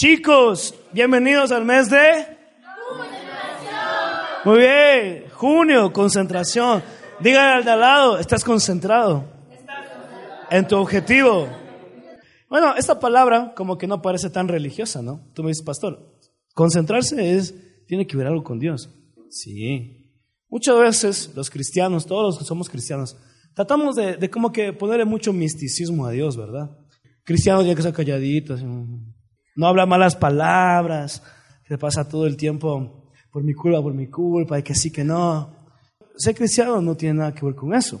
Chicos, bienvenidos al mes de... Muy bien, junio, concentración. Dígale al de al lado, estás concentrado en tu objetivo. Bueno, esta palabra como que no parece tan religiosa, ¿no? Tú me dices, pastor, concentrarse es, tiene que ver algo con Dios. Sí. Muchas veces los cristianos, todos los que somos cristianos, tratamos de, de como que ponerle mucho misticismo a Dios, ¿verdad? Cristianos ya que son calladitos, no habla malas palabras, se pasa todo el tiempo por mi culpa, por mi culpa, y que sí, que no. Ser cristiano no tiene nada que ver con eso.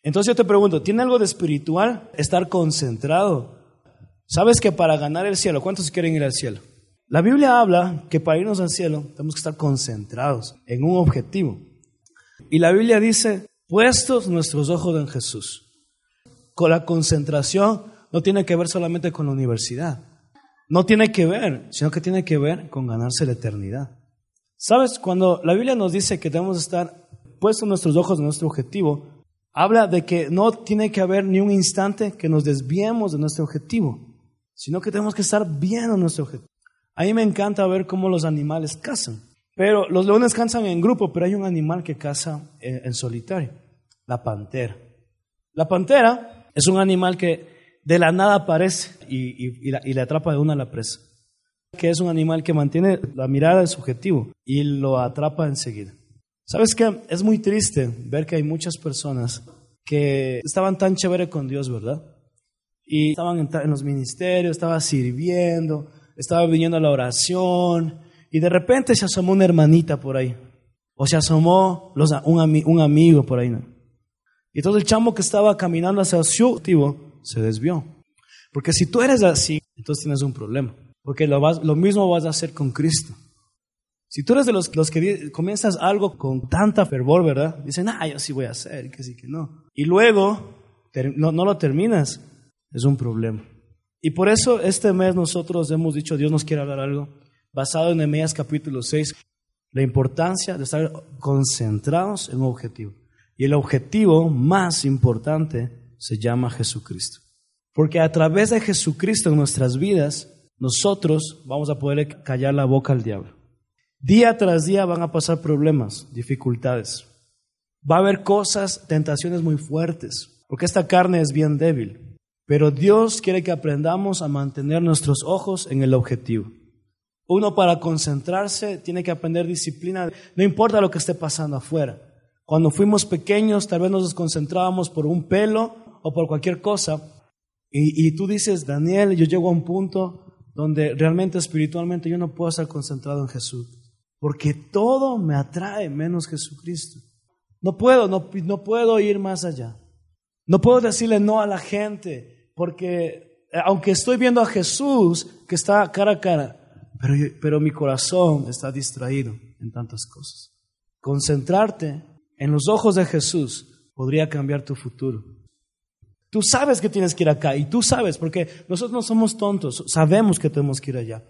Entonces yo te pregunto, ¿tiene algo de espiritual estar concentrado? ¿Sabes que para ganar el cielo, cuántos quieren ir al cielo? La Biblia habla que para irnos al cielo tenemos que estar concentrados en un objetivo. Y la Biblia dice, puestos nuestros ojos en Jesús. Con la concentración no tiene que ver solamente con la universidad. No tiene que ver, sino que tiene que ver con ganarse la eternidad. ¿Sabes? Cuando la Biblia nos dice que debemos estar puestos nuestros ojos en nuestro objetivo, habla de que no tiene que haber ni un instante que nos desviemos de nuestro objetivo, sino que tenemos que estar bien en nuestro objetivo. A mí me encanta ver cómo los animales cazan, pero los leones cazan en grupo, pero hay un animal que caza en, en solitario, la pantera. La pantera es un animal que de la nada aparece y, y, la, y, le atrapa de una la presa. Que es un animal que mantiene la mirada de su objetivo y lo atrapa enseguida. ¿Sabes qué? Es muy triste ver que hay muchas personas que estaban tan chévere con Dios, ¿verdad? Y estaban en, los ministerios, estaban sirviendo, estaban viniendo a la oración y de repente se asomó una hermanita por ahí. O se asomó los, un, un amigo por ahí. ¿no? Y entonces el chamo que estaba caminando hacia su objetivo se desvió. Porque si tú eres así, entonces tienes un problema. Porque lo, vas, lo mismo vas a hacer con Cristo. Si tú eres de los, los que comienzas algo con tanta fervor, ¿verdad? Dicen, ah, yo sí voy a hacer, que sí, que no. Y luego no, no lo terminas, es un problema. Y por eso este mes nosotros hemos dicho, Dios nos quiere hablar algo, basado en Nehemías capítulo 6, la importancia de estar concentrados en un objetivo. Y el objetivo más importante se llama Jesucristo. Porque a través de Jesucristo en nuestras vidas, nosotros vamos a poder callar la boca al diablo. Día tras día van a pasar problemas, dificultades. Va a haber cosas, tentaciones muy fuertes, porque esta carne es bien débil. Pero Dios quiere que aprendamos a mantener nuestros ojos en el objetivo. Uno para concentrarse tiene que aprender disciplina, no importa lo que esté pasando afuera. Cuando fuimos pequeños tal vez nos desconcentrábamos por un pelo o por cualquier cosa. Y, y, tú dices, Daniel, yo llego a un punto donde realmente espiritualmente yo no puedo estar concentrado en Jesús. Porque todo me atrae menos Jesucristo. No puedo, no, no puedo ir más allá. No puedo decirle no a la gente, porque aunque estoy viendo a Jesús que está cara a cara, pero, pero mi corazón está distraído en tantas cosas. Concentrarte en los ojos de Jesús podría cambiar tu futuro. Tú sabes que tienes que ir acá y tú sabes, porque nosotros no somos tontos, sabemos que tenemos que ir allá.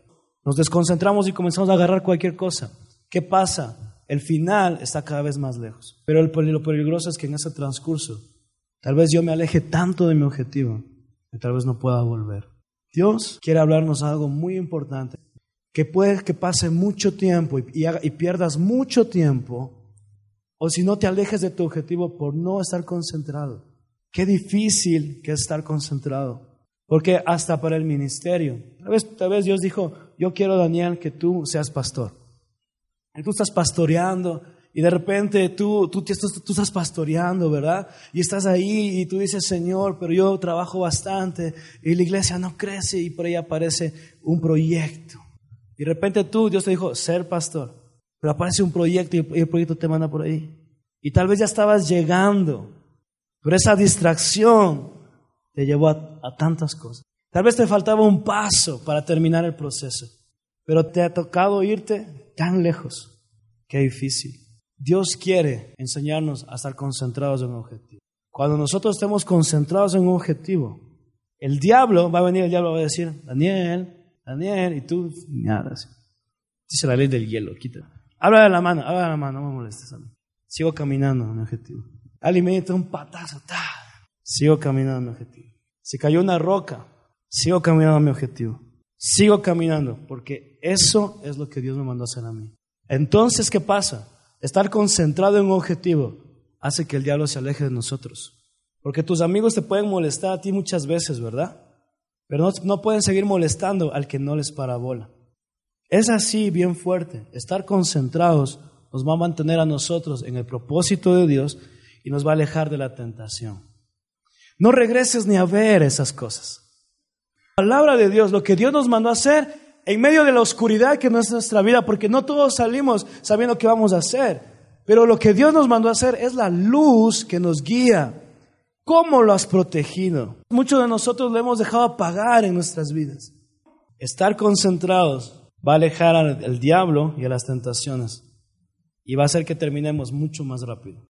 Nos desconcentramos y comenzamos a agarrar cualquier cosa. ¿Qué pasa? El final está cada vez más lejos. Pero lo peligroso es que en ese transcurso, tal vez yo me aleje tanto de mi objetivo que tal vez no pueda volver. Dios quiere hablarnos algo muy importante, que puede que pase mucho tiempo y, y, pierdas mucho tiempo, o si no te alejes de tu objetivo por no estar concentrado. Qué difícil que es estar concentrado. Porque hasta para el ministerio, tal vez, tal vez Dios dijo, yo quiero, Daniel, que tú seas pastor. Y tú estás pastoreando y de repente tú, tú, tú, estás pastoreando, ¿verdad? Y estás ahí y tú dices, Señor, pero yo trabajo bastante y la iglesia no crece y por ahí aparece un proyecto. Y de repente tú, Dios te dijo, ser pastor, pero aparece un proyecto y el proyecto te manda por ahí. Y tal vez ya estabas llegando, pero esa distracción te llevó a, tantas cosas. Tal vez te faltaba un paso para terminar el proceso, pero te ha tocado irte tan lejos. Qué difícil. Dios quiere enseñarnos a estar concentrados en un objetivo. Cuando nosotros estemos concentrados en un objetivo, el diablo va a venir, el diablo va a decir, Daniel, Daniel, y tú, nada. Dice la ley del hielo, quita. Habla de la mano, habla de la mano, no me molestes a mí. Sigo caminando en mi objetivo. Me un patazo, ta. Sigo caminando en mi objetivo. Si cayó una roca, sigo caminando a mi objetivo. Sigo caminando, porque eso es lo que Dios me mandó a hacer a mí. Entonces, ¿qué pasa? Estar concentrado en un objetivo hace que el diablo se aleje de nosotros. Porque tus amigos te pueden molestar a ti muchas veces, ¿verdad? Pero no, pueden seguir molestando al que no les parabola. Es así, bien fuerte. Estar concentrados nos va a mantener a nosotros en el propósito de Dios y nos va a alejar de la tentación. No regreses ni a ver esas cosas. La palabra de Dios, lo que Dios nos mandó hacer en medio de la oscuridad que no es nuestra vida, porque no todos salimos sabiendo qué vamos a hacer, pero lo que Dios nos mandó hacer es la luz que nos guía ¿Cómo lo has protegido? Muchos de nosotros lo hemos dejado apagar en nuestras vidas. Estar concentrados va a alejar al, diablo y a las tentaciones y va a hacer que terminemos mucho más rápido.